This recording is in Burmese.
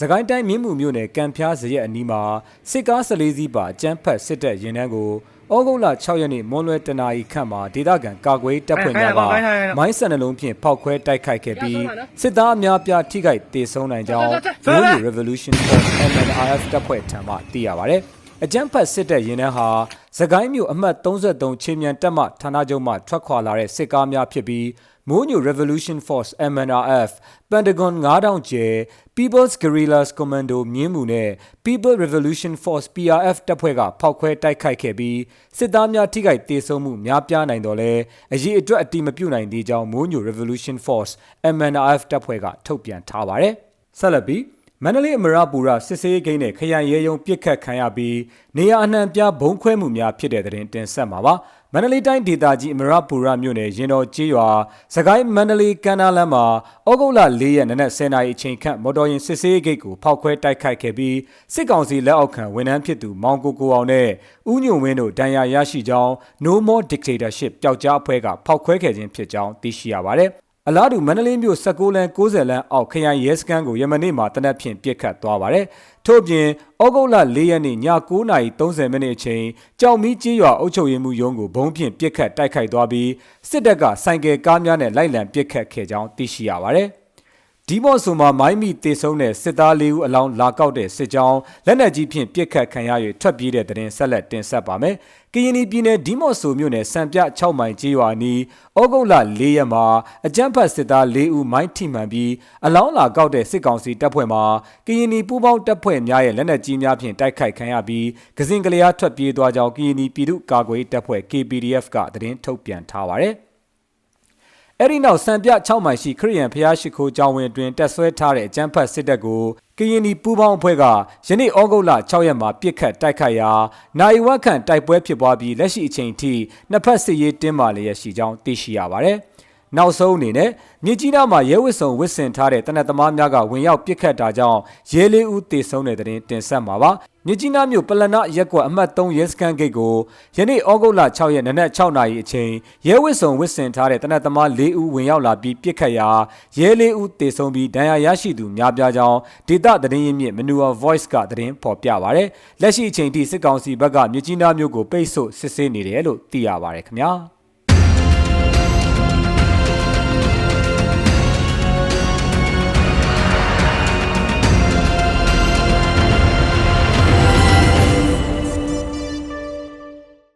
စကိုင်းတိုင်းမြင်းမူမြို့နယ်ကံဖျားစရက်အနီးမှာစစ်ကား14စီးပါအကြမ်းဖက်စစ်တပ်ရင်နှန်းကိုဩဂုတ်လ6ရက်နေ့မွန်လွယ်တနာရီခန့်မှာဒေသခံကာကွယ်တပ်ဖွဲ့များကမိုင်းဆန်နှလုံးဖြင့်ဖောက်ခွဲတိုက်ခိုက်ခဲ့ပြီးစစ်သားအများပြားထိခိုက်ဒေဆုံးနိုင်ကြောင်း Blue Revolution Force MNRF တပ်ဖွဲ့ထံမှသိရပါတယ်။အကြမ်းဖက်စစ်တပ်ရင်နှန်းဟာ သကိုင်းမြို့အမှတ်33ချင်းမြန်တပ်မှဌာနချုပ်မှထွက်ခွာလာတဲ့စစ်ကားများဖြစ်ပြီးမိုးညို Revolution Force MNRF Pentagon 9000ကျဲ People's Guerrillas Commando မြင်းမူနဲ့ People Revolution Force PRF တပ်ဖွဲ့ကဖောက်ခွဲတိုက်ခိုက်ခဲ့ပြီးစစ်သားများထိခိုက်ဒေဆုံးမှုများပြားနိုင်တော့လဲအရေးအတွက်အတိမပြုတ်နိုင်သေးကြောင်းမိုးညို Revolution Force MNRF တပ်ဖွဲ့ကထုတ်ပြန်ထားပါတယ်။ဆက်လက်ပြီး မန္တလေးအမရပူရစစ်စေးဂိမ်းနဲ့ခရိုင်ရဲယုံပြစ်ခတ်ခံရပြီးနေရအနှံပြဘုံခွဲမှုများဖြစ်တဲ့တဲ့တင်ဆက်မှာပါမန္တလေးတိုင်းဒေသကြီးအမရပူရမြို့နယ်ရင်တော်ကျေးရွာစကိုင်းမန္တလေးကမ်းနားလမ်းမှာဩဂုတ်လ၄ရက်နနက်10:00နာရီအချိန်ခန့်မော်တော်ယာဉ်စစ်စေးဂိတ်ကိုဖောက်ခွဲတိုက်ခိုက်ခဲ့ပြီးစစ်ကောင်စီလက်အောက်ခံဝန်ထမ်းဖြစ်သူမောင်ကိုကိုအောင်နဲ့ဦးညွန့်ဝင်းတို့ဒဏ်ရာရရှိကြောင်း No More Dictatorship ပျောက်ကြားအဖွဲ့ကဖောက်ခွဲခဲ့ခြင်းဖြစ်ကြောင်းသိရှိရပါတယ် အလားတူမန္တလေးမြို့16လမ်း60လမ်းအောက်ခရိုင်ရဲစခန်းကိုယမနေ့မှာတနက်ဖြန်ပြစ်ခတ်သွားပါတယ်။ထို့ပြင်ဩဂုတ်လ၄ရက်နေ့ည9:30မိနစ်အချိန်ကြောင်မီကြီးရွာအုပ်ချုပ်ရေးမှူးရုံးကိုဘုံဖြင့်ပြစ်ခတ်တိုက်ခိုက်သွားပြီးစစ်တပ်ကဆိုင်ကယ်ကားများနဲ့လိုက်လံပြစ်ခတ်ခဲ့ကြောင်းသိရှိရပါတယ်။ ဒီမော့ဆိုမှာမိုင်းမီတေဆုံးတဲ့စစ်သားလေးဦးအလောင်းလာကောက်တဲ့စစ်ကြောင်းလက်နက်ကြီးဖြင့်ပစ်ခတ်ခံရ၍ထွက်ပြေးတဲ့တဲ့တင်ဆက်လက်တင်ဆက်ပါမယ်။ကရင်ပြည်နယ်ဒီမော့ဆိုမြို့နယ်စံပြ6မိုင်ကျေးရွာနီးဩဂုတ်လ၄ရက်မှာအကြမ်းဖက်စစ်သား၄ဦးမိုင်းထိမှန်ပြီးအလောင်းလာကောက်တဲ့စစ်ကောင်စီတပ်ဖွဲ့မှကရင်ပူးပေါင်းတပ်ဖွဲ့များရဲ့လက်နက်ကြီးများဖြင့်တိုက်ခိုက်ခံရပြီးကစင်ကလျားထွက်ပြေးသွားကြောင်းကရင်ပြည်သူ့ကာကွယ်တပ်ဖွဲ့ KPDF ကသတင်းထုတ်ပြန်ထားပါတယ်။ အဲ့ဒီနောက်စံပြ6မိုင်ရှိခရီးရန်ဖျားရှိခိုးကျောင်းဝင်တွင်တက်ဆွဲထားတဲ့အကြမ်းဖက်စစ်တပ်ကိုကရင်နီပူးပေါင်းအဖွဲ့ကယနေ့ဩဂုတ်လ6ရက်မှာပြစ်ခတ်တိုက်ခိုက်ရာနိုင်ဝက်ခန့်တိုက်ပွဲဖြစ်ပွားပြီးလက်ရှိအချိန်ထိနှစ်ဖက်စစ်ရေးတင်းမာလျက်ရှိကြောင်းသိရှိရပါတယ်။နောက်ဆုံးအနေနဲ့မြစ်ကြီးနားမှာရဲဝစ်စုံဝစ်စင်ထားတဲ့တနက်သမားများကဝင်ရောက်ပစ်ခတ်တာကြောင့်ရဲလေးဦးတေဆုံးတဲ့တဲ့တင်ဆက်မှာပါ မြစ်ကြီးနားမြို့ပလနာရက်ကွက်အမှတ်3ရဲစခန်းဂိတ်ကိုယနေ့ဩဂုတ်လ6ရက်နနက်6နာရီအချိန်ရဲဝစ်စုံဝစ်စင်ထားတဲ့တနက်သမား၄ဦးဝင်ရောက်လာပြီးပစ်ခတ်ရာရဲလေးဦးတေဆုံးပြီးဒဏ်ရာရရှိသူများပြားကြောင်းဒေသသတင်းရင်းမြစ် Manure Voice ကသတင်းဖော်ပြပါရယ်လက်ရှိအချိန်ထိစစ်ကောင်စီဘက်ကမြစ်ကြီးနားမြို့ကိုပိတ်ဆို့စစ်ဆေးနေတယ်လို့သိရပါတယ်ခင်ဗျာ